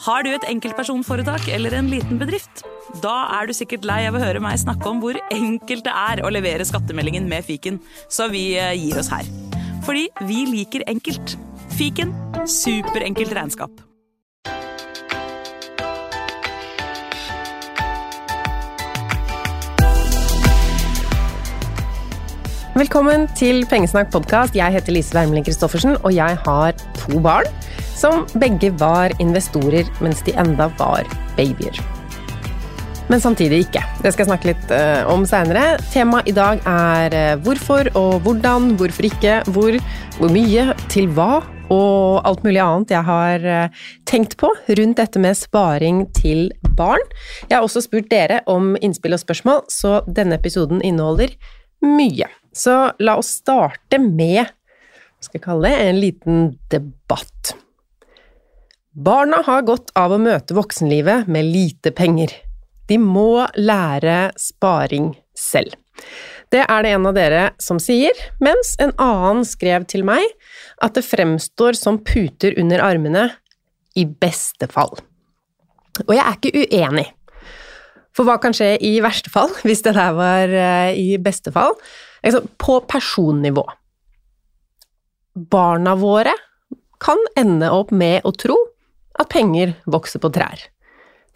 Har du et enkeltpersonforetak eller en liten bedrift? Da er du sikkert lei av å høre meg snakke om hvor enkelt det er å levere skattemeldingen med fiken, så vi eh, gir oss her. Fordi vi liker enkelt. Fiken superenkelt regnskap. Velkommen til Pengesnakk podkast. Jeg heter Lise Wermelin Christoffersen, og jeg har to barn som begge var investorer mens de enda var babyer. Men samtidig ikke. Det skal jeg snakke litt uh, om seinere. Temaet i dag er uh, hvorfor og hvordan, hvorfor ikke, hvor, hvor mye, til hva, og alt mulig annet jeg har uh, tenkt på rundt dette med sparing til barn. Jeg har også spurt dere om innspill og spørsmål, så denne episoden inneholder mye. Så la oss starte med skal jeg kalle det, en liten debatt. Barna har godt av å møte voksenlivet med lite penger. De må lære sparing selv. Det er det en av dere som sier, mens en annen skrev til meg at det fremstår som puter under armene i beste fall. Og jeg er ikke uenig. For hva kan skje i verste fall, hvis det der var eh, i beste fall? På personnivå. Barna våre kan ende opp med å tro at penger vokser på trær.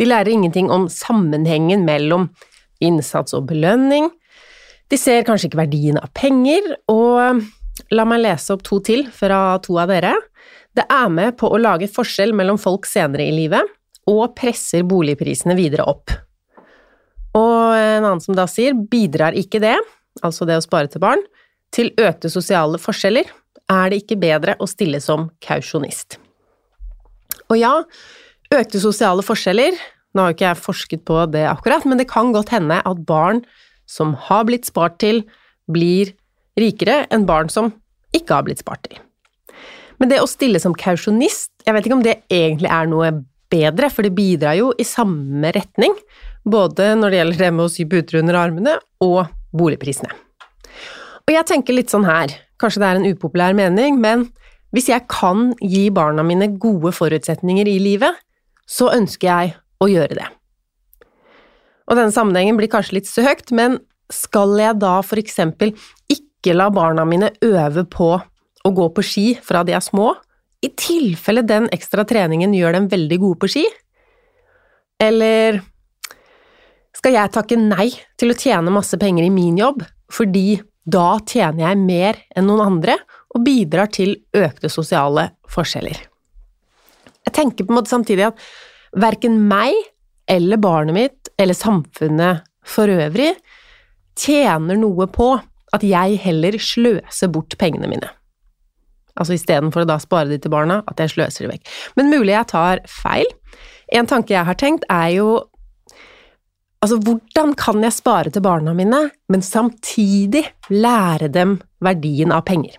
De lærer ingenting om sammenhengen mellom innsats og belønning. De ser kanskje ikke verdien av penger, og la meg lese opp to til fra to av dere. Det er med på å lage forskjell mellom folk senere i livet, og presser boligprisene videre opp. Og en annen som da sier, bidrar ikke det, altså det å spare til barn, til økte sosiale forskjeller, er det ikke bedre å stille som kausjonist. Og ja, økte sosiale forskjeller, nå har jo ikke jeg forsket på det akkurat, men det kan godt hende at barn som har blitt spart til, blir rikere enn barn som ikke har blitt spart til. Men det å stille som kausjonist, jeg vet ikke om det egentlig er noe bedre, for det bidrar jo i samme retning, både når det gjelder det med å sy puter under armene, og boligprisene. Og jeg tenker litt sånn her, kanskje det er en upopulær mening, men hvis jeg kan gi barna mine gode forutsetninger i livet, så ønsker jeg å gjøre det. Og denne sammenhengen blir kanskje litt søkt, men skal jeg da for eksempel ikke la barna mine øve på å gå på ski fra de er små, i tilfelle den ekstra treningen gjør dem veldig gode på ski? Eller skal jeg takke nei til å tjene masse penger i min jobb, fordi da tjener jeg mer enn noen andre og bidrar til økte sosiale forskjeller. Jeg tenker på en måte samtidig at verken meg eller barnet mitt eller samfunnet for øvrig tjener noe på at jeg heller sløser bort pengene mine. Altså istedenfor å da spare de til barna, at jeg sløser de vekk. Men mulig jeg tar feil. En tanke jeg har tenkt, er jo Altså, hvordan kan jeg spare til barna mine, men samtidig lære dem verdien av penger?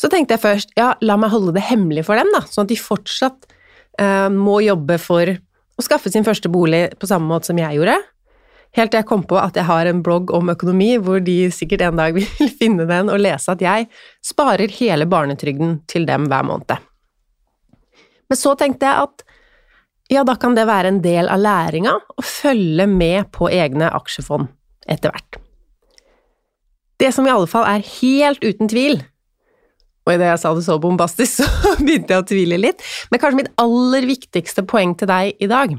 Så tenkte jeg først, ja, la meg holde det hemmelig for dem, da, sånn at de fortsatt eh, må jobbe for å skaffe sin første bolig på samme måte som jeg gjorde. Helt til jeg kom på at jeg har en blogg om økonomi, hvor de sikkert en dag vil finne den og lese at jeg sparer hele barnetrygden til dem hver måned. Men så tenkte jeg at ja, da kan det være en del av læringa å følge med på egne aksjefond etter hvert. Det som i alle fall er helt uten tvil, og idet jeg sa det så bombastisk, så begynte jeg å tvile litt, men kanskje mitt aller viktigste poeng til deg i dag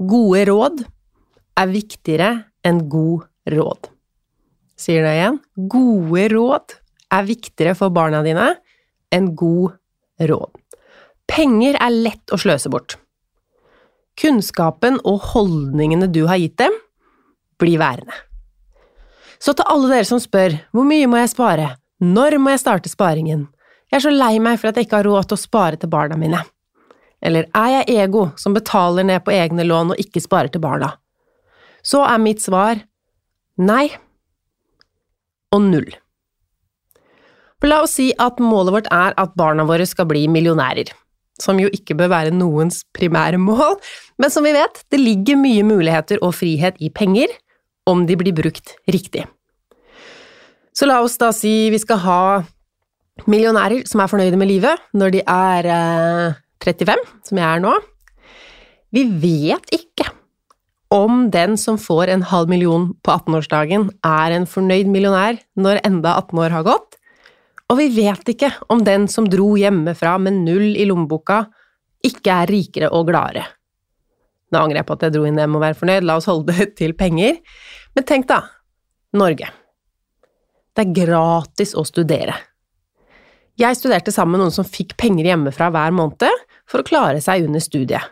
Gode råd er viktigere enn god råd. Sier det igjen. Gode råd er viktigere for barna dine enn god råd. Penger er lett å sløse bort. Kunnskapen og holdningene du har gitt dem, blir værende. Så til alle dere som spør hvor mye må jeg spare, når må jeg starte sparingen, jeg er så lei meg for at jeg ikke har råd til å spare til barna mine. Eller er jeg ego som betaler ned på egne lån og ikke sparer til barna? Så er mitt svar nei og null. For la oss si at målet vårt er at barna våre skal bli millionærer, som jo ikke bør være noens primære mål, men som vi vet, det ligger mye muligheter og frihet i penger om de blir brukt riktig. Så la oss da si vi skal ha millionærer som er fornøyde med livet når de er eh, 35, som jeg er nå. Vi vet ikke om den som får en halv million på 18-årsdagen, er en fornøyd millionær når enda 18 år har gått. Og vi vet ikke om den som dro hjemmefra med null i lommeboka, ikke er rikere og gladere. Nå angrer jeg på at jeg dro inn hjem og være fornøyd, la oss holde det til penger. Men tenk da, Norge. Det er gratis å studere. Jeg studerte sammen med noen som fikk penger hjemmefra hver måned for å klare seg under studiet.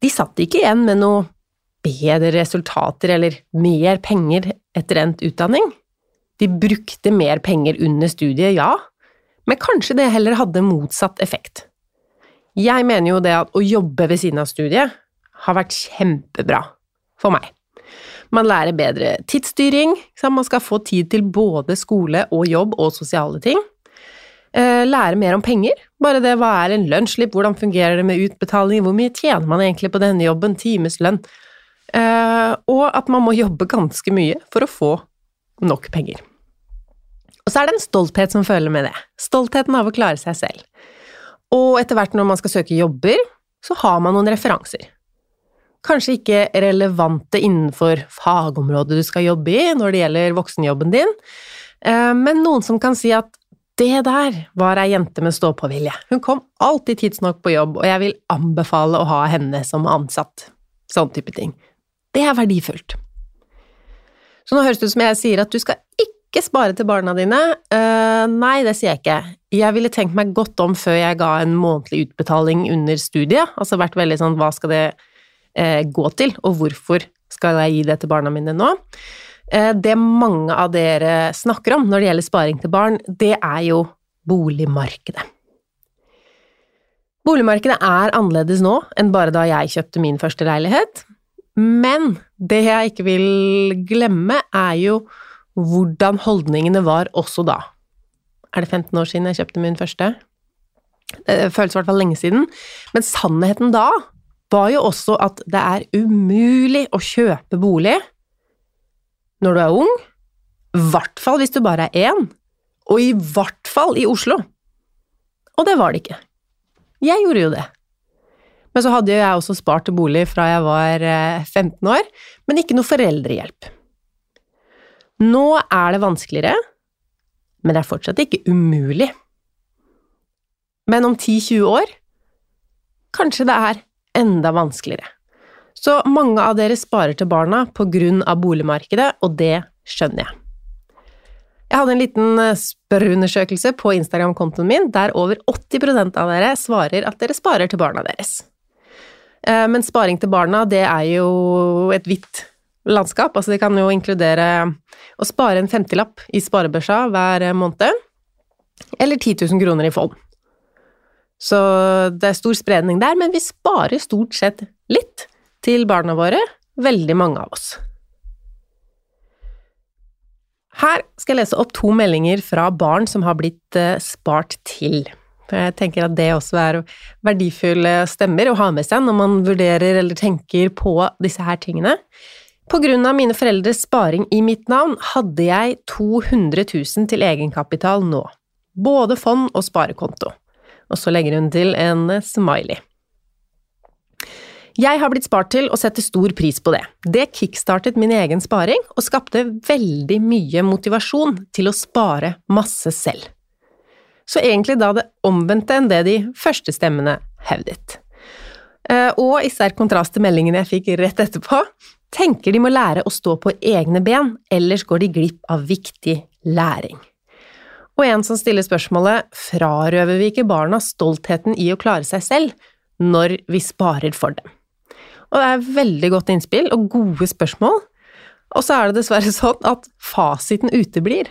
De satt ikke igjen med noe bedre resultater eller mer penger etter endt utdanning. De brukte mer penger under studiet, ja, men kanskje det heller hadde motsatt effekt. Jeg mener jo det at å jobbe ved siden av studiet har vært kjempebra for meg. Man lærer bedre tidsstyring, man skal få tid til både skole og jobb og sosiale ting. Eh, lære mer om penger, bare det hva er en lønnsslipp, hvordan fungerer det med utbetaling, hvor mye tjener man egentlig på denne jobben, timeslønn, eh, og at man må jobbe ganske mye for å få nok penger. Og så er det en stolthet som følger med det, stoltheten av å klare seg selv. Og etter hvert når man skal søke jobber, så har man noen referanser. Kanskje ikke relevante innenfor fagområdet du skal jobbe i når det gjelder voksenjobben din, eh, men noen som kan si at det der var ei jente med stå-på-vilje. Hun kom alltid tidsnok på jobb, og jeg vil anbefale å ha henne som ansatt. Sånn type ting. Det er verdifullt. Så nå høres det ut som jeg sier at du skal ikke spare til barna dine. Uh, nei, det sier jeg ikke. Jeg ville tenkt meg godt om før jeg ga en månedlig utbetaling under studiet. Altså vært veldig sånn hva skal det gå til, og hvorfor skal jeg gi det til barna mine nå? Uh, det mange av dere snakker om når det gjelder sparing til barn, det er jo boligmarkedet. Boligmarkedet er annerledes nå enn bare da jeg kjøpte min første leilighet, men det jeg ikke vil glemme, er jo hvordan holdningene var også da. Er det 15 år siden jeg kjøpte min første? Det føles i hvert fall lenge siden. Men sannheten da var jo også at det er umulig å kjøpe bolig når du er ung, i hvert fall hvis du bare er én, og i hvert fall i Oslo. Og det var det ikke. Jeg gjorde jo det. Men så hadde jeg også spart til bolig fra jeg var 15 eh, år, men ikke noe foreldrehjelp. Nå er det vanskeligere, men det er fortsatt ikke umulig. Men om 10–20 år kanskje det er enda vanskeligere. Så mange av dere sparer til barna på grunn av boligmarkedet, og det skjønner jeg. Jeg hadde en liten eh, spørreundersøkelse på Instagram-kontoen min, der over 80% av dere svarer at dere sparer til barna deres. Eh, men sparing til barna, det er jo et hvitt landskap. Altså det kan jo inkludere å spare en femtilapp i sparebørsa hver måned, eller 10 000 kroner i fond. Så det er stor spredning der, men vi sparer stort sett litt til barna våre, veldig mange av oss. Her skal jeg lese opp to meldinger fra barn som har blitt eh, spart til. Jeg tenker at det også er verdifulle stemmer å ha med seg når man vurderer eller tenker på disse her tingene. På grunn av mine foreldres sparing i mitt navn hadde jeg 200 000 til egenkapital nå. Både fond og sparekonto. Og så legger hun til en smiley. Jeg har blitt spart til og setter stor pris på det. Det kickstartet min egen sparing og skapte veldig mye motivasjon til å spare masse selv. Så egentlig da det omvendte enn det de første stemmene hevdet. Eh, og i sterk kontrast til meldingen jeg fikk rett etterpå, tenker de må lære å stå på egne ben, ellers går de glipp av viktig læring. Og en som stiller spørsmålet frarøver vi ikke barna stoltheten i å klare seg selv når vi sparer for dem? Og det er veldig godt innspill og gode spørsmål, og så er det dessverre sånn at fasiten uteblir.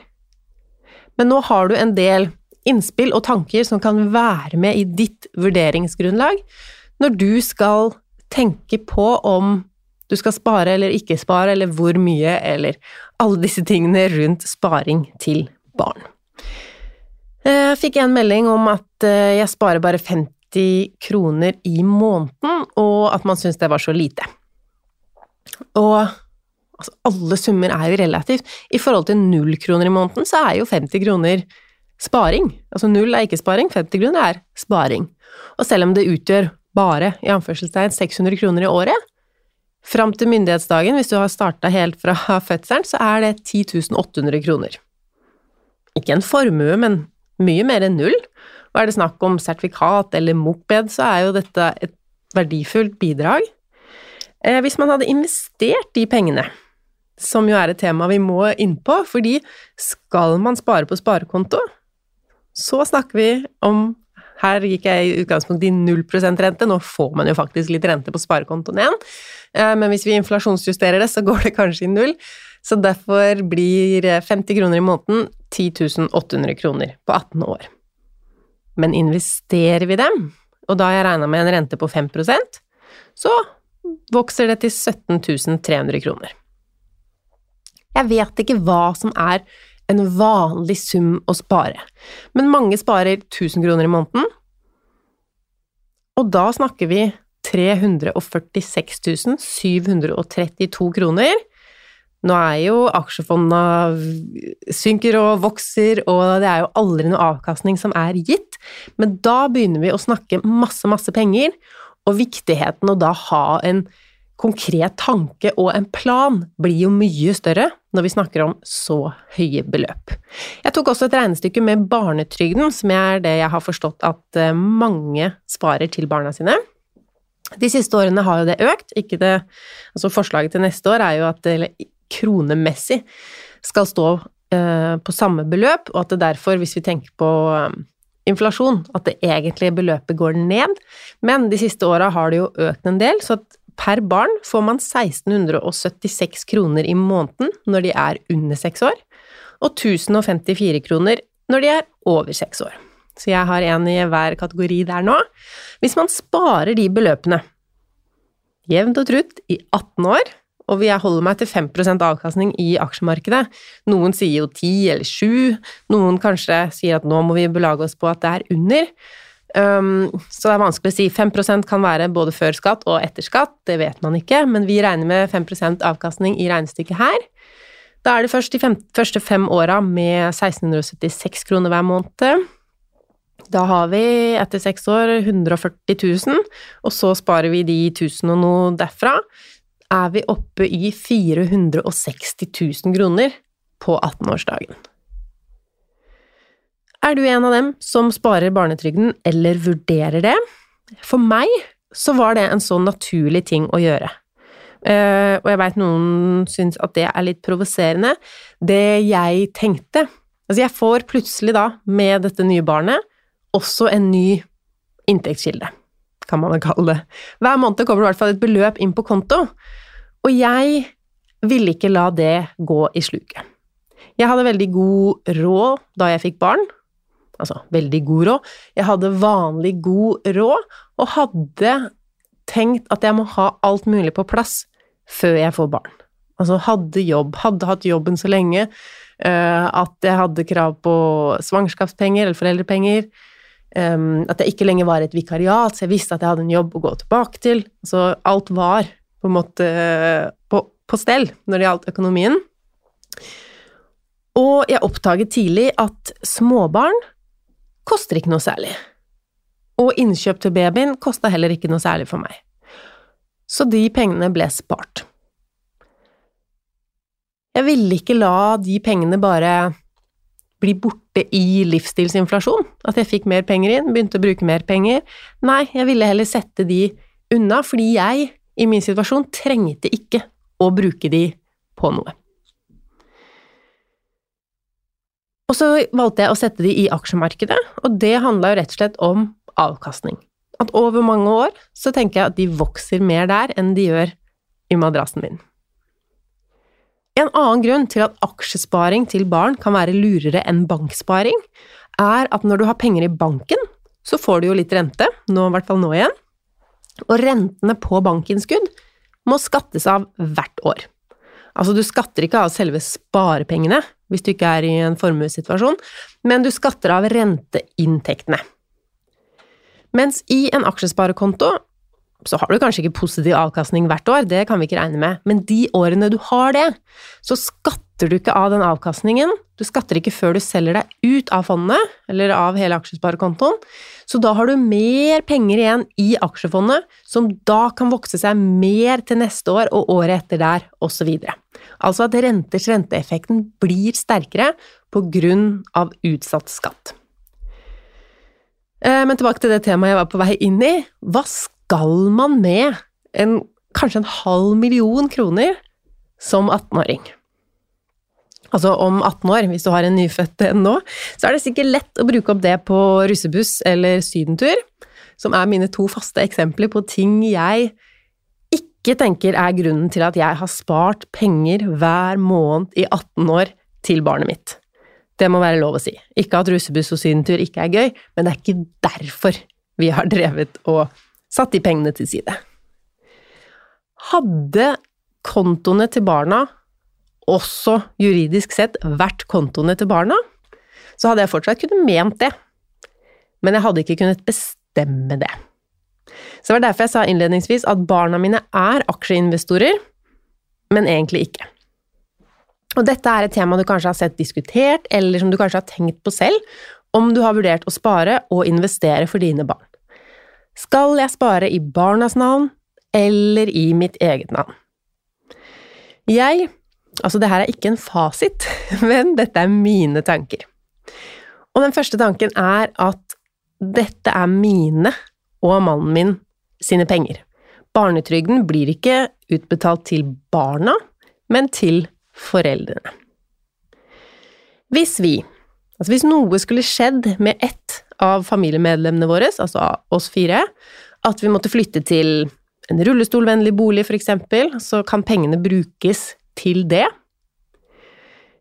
Men nå har du en del innspill og tanker som kan være med i ditt vurderingsgrunnlag når du skal tenke på om du skal spare eller ikke spare, eller hvor mye, eller alle disse tingene rundt sparing til barn. Jeg fikk en melding om at eh, jeg sparer bare 50 kroner i måneden, og at man syntes det var så lite. Og altså, alle summer er jo relativt. I forhold til null kroner i måneden, så er jo 50 kroner sparing. Altså null er ikke sparing, 50 kroner er sparing. Og selv om det utgjør bare, i anførselstegn, 600 kroner i året, fram til myndighetsdagen, hvis du har starta helt fra fødselen, så er det 10 800 kroner. Ikke en formue, men mye mer enn null. Og er det snakk om sertifikat eller moped, så er jo dette et verdifullt bidrag. Eh, hvis man hadde investert de pengene, som jo er et tema vi må inn på, fordi skal man spare på sparekonto, så snakker vi om her gikk jeg i utgangspunktet i 0 rente, nå får man jo faktisk litt rente på sparekontoen igjen, eh, men hvis vi inflasjonsjusterer det, så går det kanskje i null. Så derfor blir 50 kroner i måneden 10 800 kroner på 18 år. Men investerer vi dem, og da har jeg regna med en rente på 5% så vokser det til 17 300 kroner. Jeg vet ikke hva som er en vanlig sum å spare, men mange sparer 1000 kroner i måneden, og da snakker vi 346 732 kroner nå er jo aksjefondene synker og vokser, og det er jo aldri noe avkastning som er gitt, men da begynner vi å snakke masse, masse penger, og viktigheten å da ha en konkret tanke og en plan blir jo mye større når vi snakker om så høye beløp. Jeg tok også et regnestykke med barnetrygden, som er det jeg har forstått at eh, mange sparer til barna sine. De siste årene har jo det økt, det Altså forslaget til neste år er jo at kronemessig skal stå eh, på samme beløp, og at det derfor, hvis vi tenker på eh, inflasjon, at det egentlige beløpet går ned. Men de siste åra har det jo økt en del, så at per barn får man 1676 kroner i måneden når de er under seks år, og 1054 kroner når de er over seks år. Så jeg har en i hver kategori der nå. Hvis man sparer de beløpene jevnt og trutt i 18 år, og jeg holder meg til 5% avkastning i aksjemarkedet. Noen sier jo 10 eller 7, noen kanskje sier at nå må vi belage oss på at det er under. Um, så det er vanskelig å si. 5% kan være både før skatt og etter skatt, det vet man ikke, men vi regner med 5% avkastning i regnestykket her. Da er det først de fem, første fem åra med 1676 kroner hver måned. Da har vi etter seks år 140 000, og så sparer vi de 1000 og noe derfra er vi oppe i 460 000 kroner på 18-årsdagen. Er du en av dem som sparer barnetrygden eller vurderer det? For meg så var det en sånn naturlig ting å gjøre. Uh, og jeg veit noen syns at det er litt provoserende. Det jeg tenkte Altså, jeg får plutselig da, med dette nye barnet, også en ny inntektskilde, kan man vel kalle det. Hver måned kommer det i hvert fall et beløp inn på konto, og jeg ville ikke la det gå i sluket. Jeg hadde veldig god råd da jeg fikk barn. Altså veldig god råd. Jeg hadde vanlig god råd, og hadde tenkt at jeg må ha alt mulig på plass før jeg får barn. Altså hadde jobb, hadde hatt jobben så lenge uh, at jeg hadde krav på svangerskapspenger eller foreldrepenger. Um, at jeg ikke lenger var et vikariat, så jeg visste at jeg hadde en jobb å gå tilbake til. Så alt var på en måte på, på stell når det gjaldt økonomien. Og jeg oppdaget tidlig at småbarn koster ikke noe særlig. Og innkjøp til babyen kosta heller ikke noe særlig for meg. Så de pengene ble spart. Jeg ville ikke la de pengene bare bli borte i livsstilsinflasjon. At jeg fikk mer penger inn, begynte å bruke mer penger. Nei, jeg ville heller sette de unna, fordi jeg, i min situasjon, trengte ikke å bruke de på noe. Og så valgte jeg å sette de i aksjemarkedet, og det handla jo rett og slett om avkastning. At over mange år så tenker jeg at de vokser mer der enn de gjør i madrassen min. En annen grunn til at aksjesparing til barn kan være lurere enn banksparing, er at når du har penger i banken, så får du jo litt rente, nå i hvert fall nå igjen, og rentene på bankinnskudd må skattes av hvert år. Altså, du skatter ikke av selve sparepengene hvis du ikke er i en formuessituasjon, men du skatter av renteinntektene. Mens i en aksjesparekonto så har du kanskje ikke positiv avkastning hvert år, det kan vi ikke regne med, men de årene du har det, så skatter du ikke av den avkastningen. Du skatter ikke før du selger deg ut av fondet, eller av hele aksjesparekontoen. Så da har du mer penger igjen i aksjefondet, som da kan vokse seg mer til neste år og året etter der, osv. Altså at renters renteeffekten blir sterkere på grunn av utsatt skatt. Eh, men tilbake til det temaet jeg var på vei inn i. Hva skal man med en, kanskje en halv million kroner som 18-åring? Altså om 18 år, hvis du har en nyfødt nå, så er det sikkert lett å bruke opp det på russebuss eller sydentur, som er mine to faste eksempler på ting jeg ikke tenker er grunnen til at jeg har spart penger hver måned i 18 år til barnet mitt. Det må være lov å si. Ikke at russebuss og sydentur ikke er gøy, men det er ikke derfor vi har drevet og satt de pengene til side. Hadde kontoene til barna også juridisk sett vært kontoene til barna, så hadde jeg fortsatt kunnet ment det, men jeg hadde ikke kunnet bestemme det. Så det var derfor jeg sa innledningsvis at barna mine er aksjeinvestorer, men egentlig ikke. Og dette er et tema du kanskje har sett diskutert, eller som du kanskje har tenkt på selv, om du har vurdert å spare og investere for dine barn. Skal jeg spare i barnas navn eller i mitt eget navn? Jeg Altså, det her er ikke en fasit, men dette er mine tanker. Og den første tanken er at dette er mine og mannen min sine penger. Barnetrygden blir ikke utbetalt til barna, men til foreldrene. Hvis vi, altså hvis noe skulle skjedd med ett av familiemedlemmene våre, altså oss fire, at vi måtte flytte til en rullestolvennlig bolig, eksempel, så kan pengene brukes til det.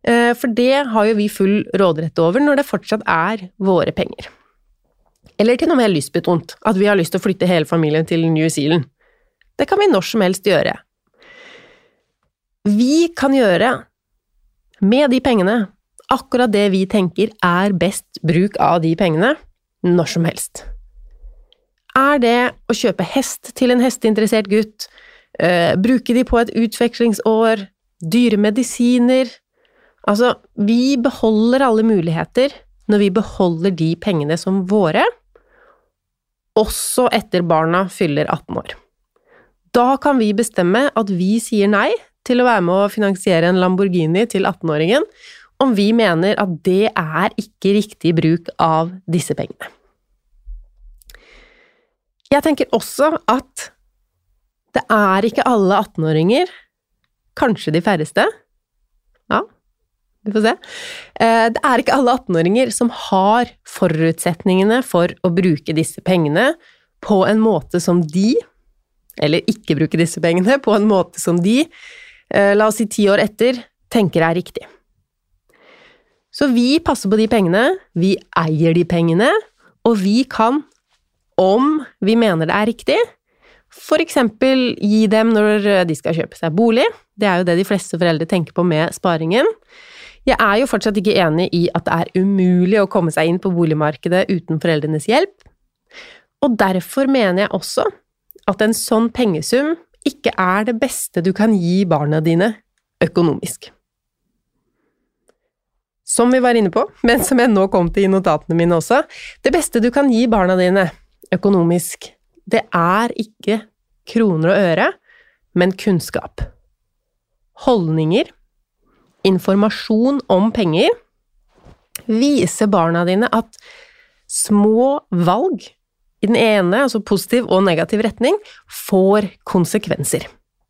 Eh, for det har jo vi full råderett over når det fortsatt er våre penger. Eller til noe mer lystbetont, at vi har lyst til å flytte hele familien til New Zealand. Det kan vi når som helst gjøre. Vi kan gjøre med de pengene akkurat det vi tenker er best bruk av de pengene, når som helst. Er det å kjøpe hest til en hesteinteressert gutt, uh, bruke de på et utvekslingsår, dyre medisiner Altså, vi beholder alle muligheter når vi beholder de pengene som våre, også etter barna fyller 18 år. Da kan vi bestemme at vi sier nei til å være med å finansiere en Lamborghini til 18-åringen, om vi mener at det er ikke riktig bruk av disse pengene. Jeg tenker også at det er ikke alle 18-åringer, kanskje de færreste Ja, vi får se. Eh, det er ikke alle 18-åringer som har forutsetningene for å bruke disse pengene på en måte som de, eller ikke bruke disse pengene på en måte som de, eh, la oss si ti år etter, tenker er riktig. Så vi passer på de pengene, vi eier de pengene, og vi kan, om vi mener det er riktig, eksempel gi dem når de skal kjøpe seg bolig. Det er jo det de fleste foreldre tenker på med sparingen. Jeg er jo fortsatt ikke enig i at det er umulig å komme seg inn på boligmarkedet uten foreldrenes hjelp, og derfor mener jeg også at en sånn pengesum ikke er det beste du kan gi barna dine økonomisk som vi var inne på, men som jeg nå kom til i notatene mine også, det beste du kan gi barna dine økonomisk, det er ikke kroner og øre, men kunnskap. Holdninger, informasjon om penger, viser barna dine at små valg i den ene, altså positiv og negativ retning, får konsekvenser.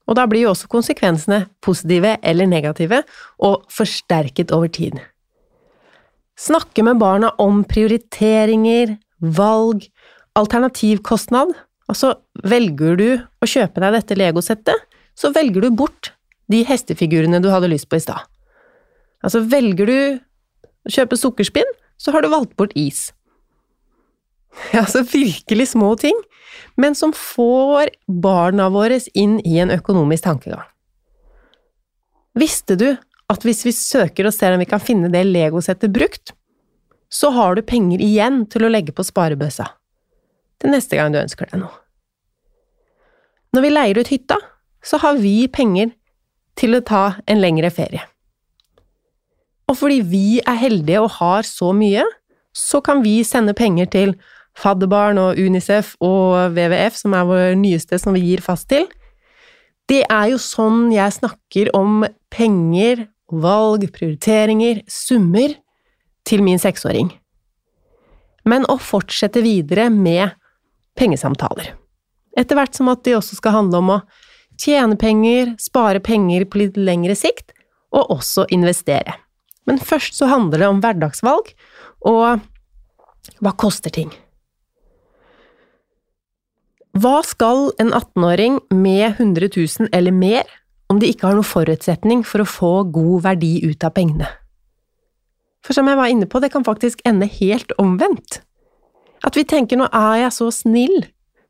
Og da blir jo også konsekvensene positive eller negative, og forsterket over tid. Snakke med barna om prioriteringer, valg, alternativkostnad. Altså, velger du å kjøpe deg dette legosettet, så velger du bort de hestefigurene du hadde lyst på i stad. Altså, velger du å kjøpe sukkerspinn, så har du valgt bort is. Altså virkelig små ting, men som får barna våre inn i en økonomisk tankegang. Visste du at hvis vi søker og ser om vi kan finne det legosettet brukt, så har du penger igjen til å legge på sparebøssa til neste gang du ønsker deg noe. Når vi leier ut hytta, så har vi penger til å ta en lengre ferie. Og fordi vi er heldige og har så mye, så kan vi sende penger til fadderbarn og Unicef og WWF, som er vår nyeste som vi gir fast til. Det er jo sånn jeg snakker om penger, valg, prioriteringer, summer, til min seksåring. Men å fortsette videre med pengesamtaler. Etter hvert som at de også skal handle om å tjene penger, spare penger på litt lengre sikt, og også investere. Men først så handler det om hverdagsvalg, og hva koster ting? Hva skal en 18-åring med 100 000 eller mer om de ikke har noen forutsetning for å få god verdi ut av pengene? For som jeg var inne på, det kan faktisk ende helt omvendt. At vi tenker nå er jeg så snill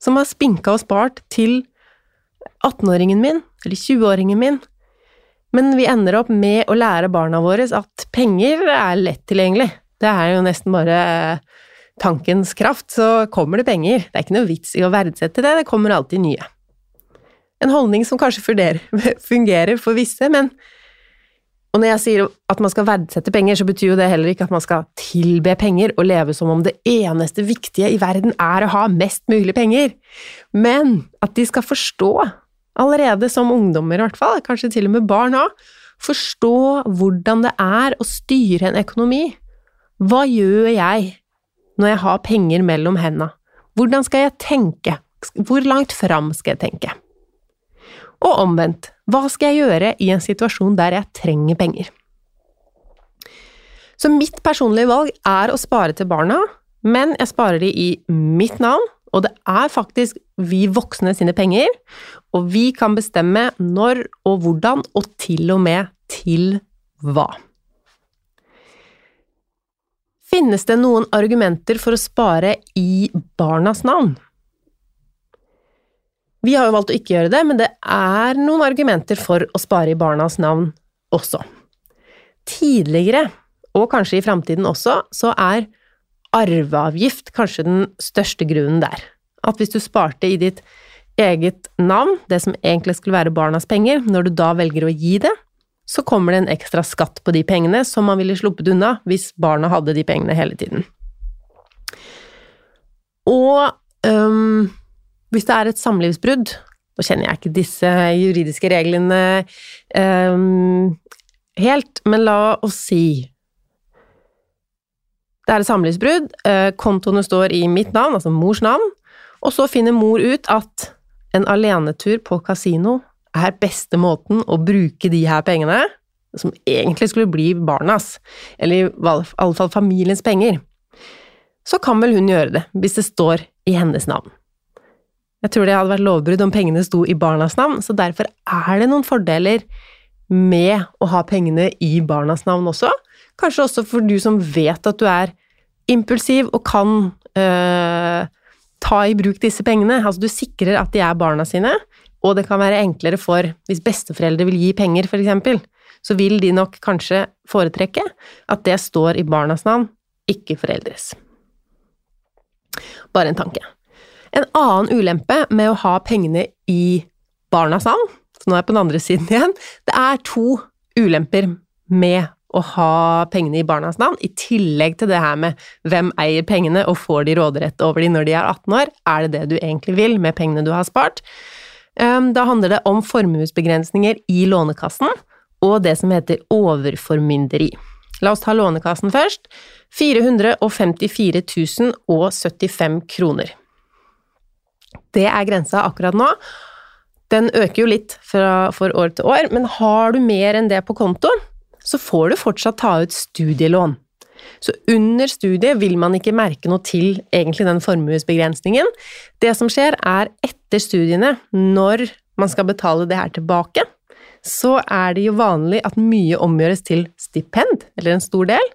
som har spinka og spart til 18-åringen min, eller 20-åringen min, men vi ender opp med å lære barna våre at penger er lett tilgjengelig. Det er jo nesten bare tankens kraft, så kommer det penger. Det er ikke noe vits i å verdsette det, det kommer alltid nye. En holdning som kanskje fungerer for visse, men og når jeg sier at man skal verdsette penger, så betyr jo det heller ikke at man skal tilbe penger og leve som om det eneste viktige i verden er å ha mest mulig penger, men at de skal forstå, allerede som ungdommer i hvert fall, kanskje til og med barn òg, forstå hvordan det er å styre en økonomi. Hva gjør jeg når jeg har penger mellom henda? Hvordan skal jeg tenke? Hvor langt fram skal jeg tenke? Og omvendt, hva skal jeg gjøre i en situasjon der jeg trenger penger? Så mitt personlige valg er å spare til barna, men jeg sparer de i mitt navn, og det er faktisk vi voksne sine penger, og vi kan bestemme når og hvordan, og til og med til hva. Finnes det noen argumenter for å spare i barnas navn? Vi har jo valgt å ikke gjøre det, men det er noen argumenter for å spare i barnas navn også. Tidligere, og kanskje i framtiden også, så er arveavgift kanskje den største grunnen der. At hvis du sparte i ditt eget navn, det som egentlig skulle være barnas penger, når du da velger å gi det, så kommer det en ekstra skatt på de pengene som man ville sluppet unna hvis barna hadde de pengene hele tiden. Og øhm, hvis det er et samlivsbrudd Nå kjenner jeg ikke disse juridiske reglene um, helt, men la oss si det er et samlivsbrudd, øh, kontoene står i mitt navn, altså mors navn, og så finner mor ut at en alenetur på kasino er beste måten å bruke de her pengene, som egentlig skulle bli barnas, eller i alle fall familiens penger, så kan vel hun gjøre det, hvis det står i hennes navn. Jeg tror det hadde vært lovbrudd om pengene sto i barnas navn, så derfor er det noen fordeler med å ha pengene i barnas navn også. Kanskje også for du som vet at du er impulsiv og kan øh, ta i bruk disse pengene. Altså du sikrer at de er barna sine, og det kan være enklere for hvis besteforeldre vil gi penger, eksempel, så vil de nok kanskje foretrekke at det står i barnas navn, ikke foreldres. Bare en tanke. En annen ulempe med å ha pengene i barnas navn, så nå er jeg på den andre siden igjen, det er to ulemper med å ha pengene i barnas navn, i tillegg til det her med hvem eier pengene og får de råderett over de når de er 18 år, er det det du egentlig vil med pengene du har spart? Um, da handler det om formuesbegrensninger i Lånekassen og det som heter overformynderi. La oss ta Lånekassen først. 454 075 kroner. Det er grensa akkurat nå. Den øker jo litt fra, for år til år, men har du mer enn det på konto, så får du fortsatt ta ut studielån. Så under studiet vil man ikke merke noe til egentlig den formuesbegrensningen. Det som skjer, er etter studiene, når man skal betale det her tilbake, så er det jo vanlig at mye omgjøres til stipend, eller en stor del.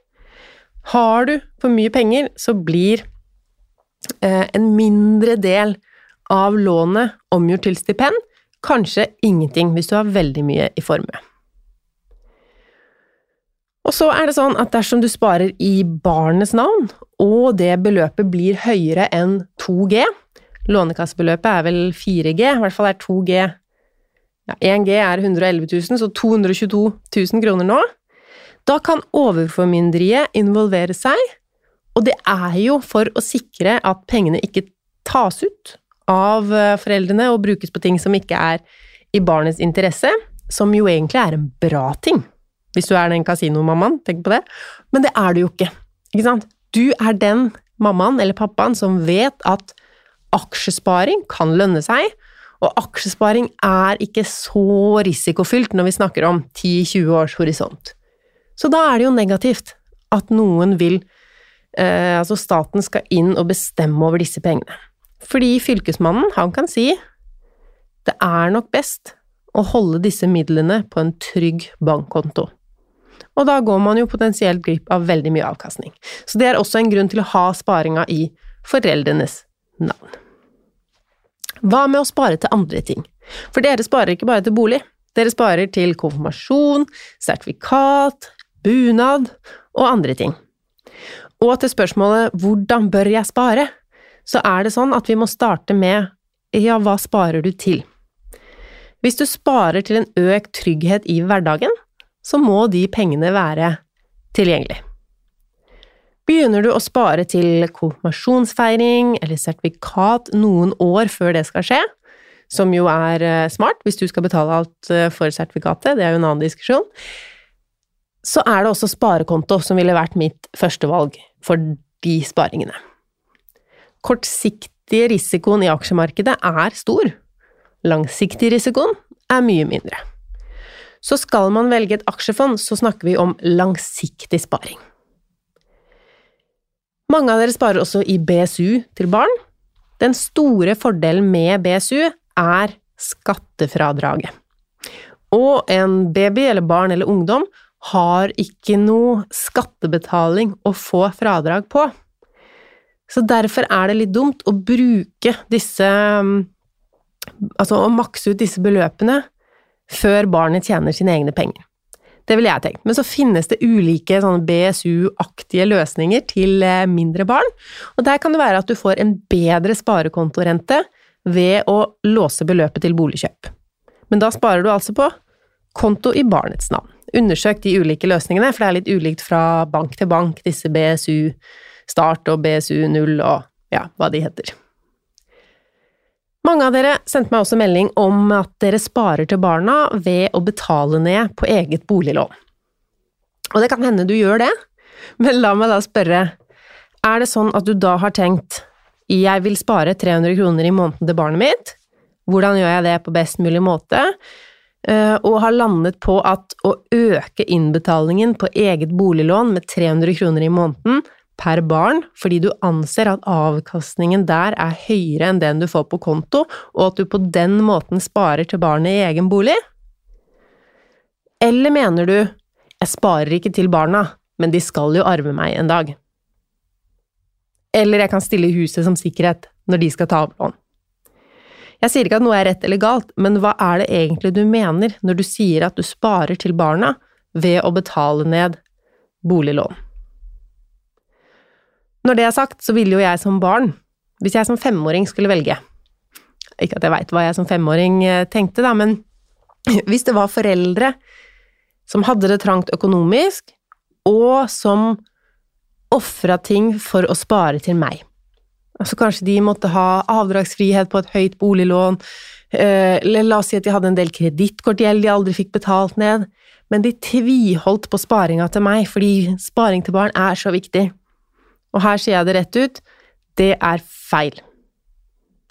Har du for mye penger, så blir eh, en mindre del av lånet omgjort til stipend, kanskje ingenting hvis du har veldig mye i formue. Og så er det sånn at dersom du sparer i barnets navn, og det beløpet blir høyere enn 2G Lånekassebeløpet er vel 4G, i hvert fall er 2G ja, 1G er 111 000, så 222 000 kroner nå. Da kan overformynderiet involvere seg, og det er jo for å sikre at pengene ikke tas ut av eh, foreldrene og brukes på ting som ikke er i barnets interesse, som jo egentlig er en bra ting. Hvis du er den kasinomammaen, tenk på det. Men det er du jo ikke. Ikke sant? Du er den mammaen eller pappaen som vet at aksjesparing kan lønne seg, og aksjesparing er ikke så risikofylt når vi snakker om 10-20 års horisont. Så da er det jo negativt at noen vil eh, Altså staten skal inn og bestemme over disse pengene. Fordi fylkesmannen, han kan si det er nok best å holde disse midlene på en trygg bankkonto og da går man jo potensielt glipp av veldig mye avkastning. Så det er også en grunn til å ha sparinga i foreldrenes navn. Hva med å spare til andre ting? For dere sparer ikke bare til bolig. Dere sparer til konfirmasjon, sertifikat, bunad og andre ting. Og til spørsmålet 'hvordan bør jeg spare?' Så er det sånn at vi må starte med 'ja, hva sparer du til?' Hvis du sparer til en økt trygghet i hverdagen, så må de pengene være tilgjengelig. Begynner du å spare til konfirmasjonsfeiring eller sertifikat noen år før det skal skje, som jo er eh, smart hvis du skal betale alt eh, for sertifikatet, det er jo en annen diskusjon, så er det også sparekonto som ville vært mitt førstevalg for de sparingene. Kortsiktig risikoen i aksjemarkedet er stor. Langsiktig risikoen er mye mindre. Så skal man velge et aksjefond, så snakker vi om langsiktig sparing. Mange av dere sparer også i BSU til barn. Den store fordelen med BSU er skattefradraget. Og en baby eller barn eller ungdom har ikke noe skattebetaling å få fradrag på. Så derfor er det litt dumt å bruke disse Altså å makse ut disse beløpene før barnet tjener sine egne penger. Det ville jeg tenkt. Men så finnes det ulike BSU-aktige løsninger til eh, mindre barn, og der kan det være at du får en bedre sparekontorente ved å låse beløpet til boligkjøp. Men da sparer du altså på konto i barnets navn. Undersøk de ulike løsningene, for det er litt ulikt fra bank til bank, disse BSU start og BSU0 og ja, hva de heter. Mange av dere sendte meg også melding om at dere sparer til barna ved å betale ned på eget boliglån. Og det kan hende du gjør det, men la meg da spørre, er det sånn at du da har tenkt jeg vil spare 300 kroner i måneden til barnet mitt, hvordan gjør jeg det på best mulig måte, eh, og har landet på at å øke innbetalingen på eget boliglån med 300 kroner i måneden per barn fordi du anser at avkastningen der er høyere enn den du får på konto, og at du på den måten sparer til barnet i egen bolig? Eller mener du jeg sparer ikke til barna, men de skal jo arve meg en dag? Eller jeg kan stille huset som sikkerhet når de skal ta opp lån. Jeg sier ikke at noe er rett eller galt, men hva er det egentlig du mener når du sier at du sparer til barna ved å betale ned boliglån? Når det er sagt, så ville jo jeg som barn, hvis jeg som femåring skulle velge Ikke at jeg veit hva jeg som femåring eh, tenkte, da, men hvis det var foreldre som hadde det trangt økonomisk, og som ofra ting for å spare til meg Altså kanskje de måtte ha avdragsfrihet på et høyt boliglån, Eh, eller la oss si at de hadde en del kredittkortgjeld de aldri fikk betalt ned, men de tviholdt på sparinga til meg, fordi sparing til barn er så viktig. Og her sier jeg det rett ut, det er feil.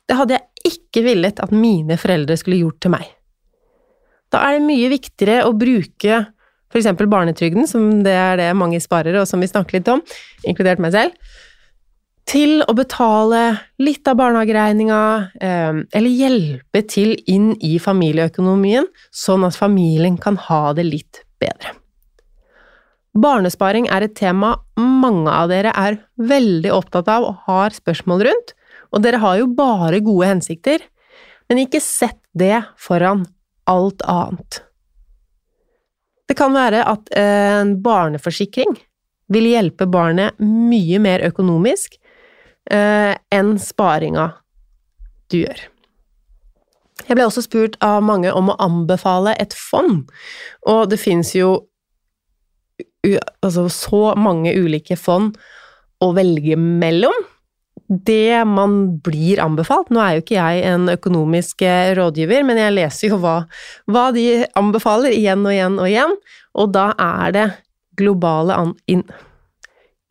Det hadde jeg ikke villet at mine foreldre skulle gjort til meg. Da er det mye viktigere å bruke for eksempel barnetrygden, som det er det mange sparer, og som vi snakker litt om, inkludert meg selv, til å betale litt av barnehageregninga, eh, eller hjelpe til inn i familieøkonomien, sånn at familien kan ha det litt bedre. Barnesparing er et tema mange av dere er veldig opptatt av og har spørsmål rundt, og dere har jo bare gode hensikter, men ikke sett det foran alt annet. Det kan være at en barneforsikring vil hjelpe barnet mye mer økonomisk eh, enn sparinga du gjør. Jeg ble også spurt av mange om å anbefale et fond, og det fins jo altså, så mange ulike fond å velge mellom. Det man blir anbefalt Nå er jo ikke jeg en økonomisk eh, rådgiver, men jeg leser jo hva, hva de anbefaler igjen og igjen og igjen, og da er det globale in,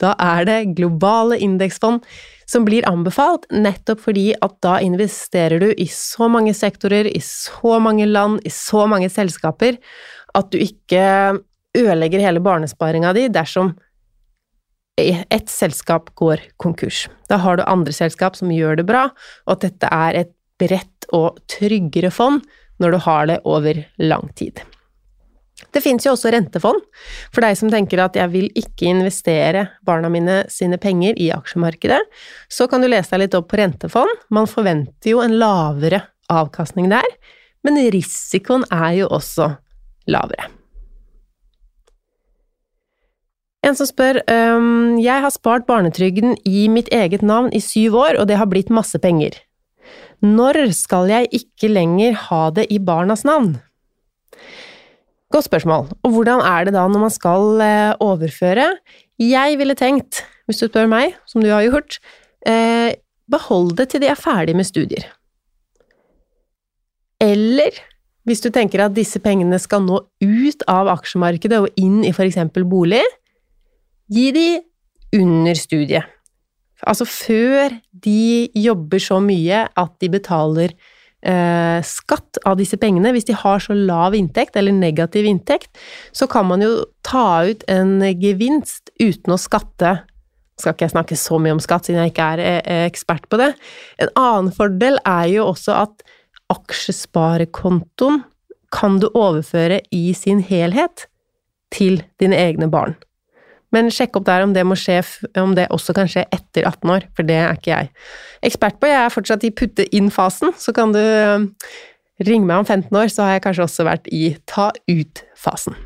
Da er det globale indeksfond som blir anbefalt, nettopp fordi at da investerer du i så mange sektorer, i så mange land, i så mange selskaper, at du ikke ødelegger hele barnesparinga di dersom ett selskap går konkurs. Da har du andre selskap som gjør det bra, og at dette er et bredt og tryggere fond når du har det over lang tid. Det fins jo også rentefond, for deg som tenker at jeg vil ikke investere barna mine sine penger i aksjemarkedet, så kan du lese deg litt opp på rentefond. Man forventer jo en lavere avkastning der, men risikoen er jo også lavere. En som spør um, Jeg har spart barnetrygden i mitt eget navn i syv år, og det har blitt masse penger. Når skal jeg ikke lenger ha det i barnas navn? Godt spørsmål. Og hvordan er det da når man skal eh, overføre? Jeg ville tenkt, hvis du spør meg, som du har gjort, eh, behold det til de er ferdig med studier. Eller hvis du tenker at disse pengene skal nå ut av aksjemarkedet og inn i eksempel bolig, gi de under studiet. Altså før de jobber så mye at de betaler eh, skatt av disse pengene. Hvis de har så lav inntekt, eller negativ inntekt, så kan man jo ta ut en gevinst uten å skatte. Skal ikke jeg snakke så mye om skatt, siden jeg ikke er eh, ekspert på det. En annen fordel er jo også at aksjesparekontoen kan du overføre i sin helhet til dine egne barn. Men sjekk opp der om det skje, om det også kan skje etter 18 år, for det er ikke jeg ekspert på. Jeg er fortsatt i putte inn-fasen, så kan du um, ringe meg om 15 år, så har jeg kanskje også vært i ta ut-fasen.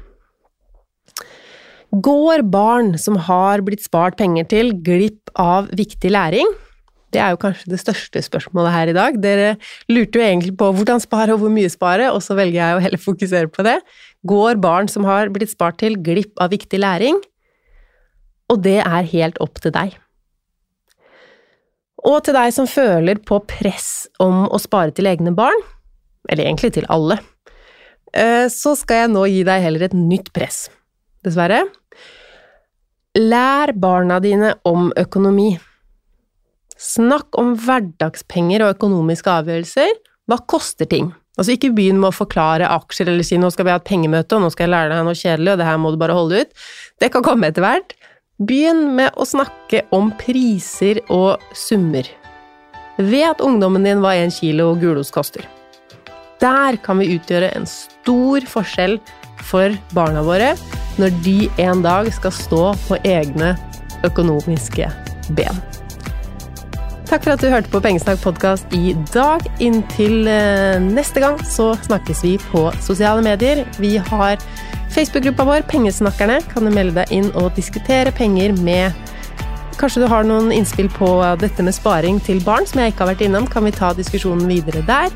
Går barn som har blitt spart penger til, glipp av viktig læring? Det er jo kanskje det største spørsmålet her i dag. Dere lurte jo egentlig på hvordan spare og hvor mye spare, og så velger jeg å heller fokusere på det. Går barn som har blitt spart til, glipp av viktig læring? Og det er helt opp til deg. Og til deg som føler på press om å spare til egne barn, eller egentlig til alle, eh, så skal jeg nå gi deg heller et nytt press, dessverre. Lær barna dine om økonomi. Snakk om hverdagspenger og økonomiske avgjørelser. Hva koster ting? Altså, ikke begynn med å forklare aksjer eller si 'nå skal vi ha et pengemøte, og nå skal jeg lære deg noe kjedelig, og det her må du bare holde ut'. Det kan komme etter hvert. Begynn med å snakke om priser og summer. Vet ungdommen din hva en kilo gulost koster. Der kan vi utgjøre en stor forskjell for barna våre når de en dag skal stå på egne økonomiske ben. Takk for at du hørte på Pengesnakk podkast i dag. Inntil eh, neste gang så snakkes vi på sosiale medier. Vi har Facebook-gruppa vår, Pengesnakkerne, kan du melde deg inn og diskutere penger med Kanskje du har noen innspill på dette med sparing til barn som jeg ikke har vært innom. Kan vi ta diskusjonen videre der?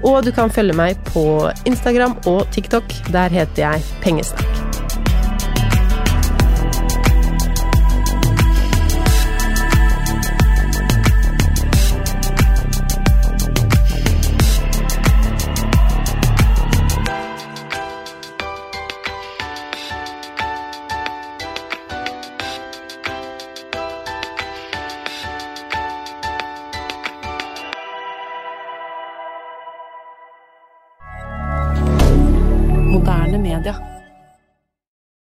Og du kan følge meg på Instagram og TikTok. Der heter jeg Pengesnakk.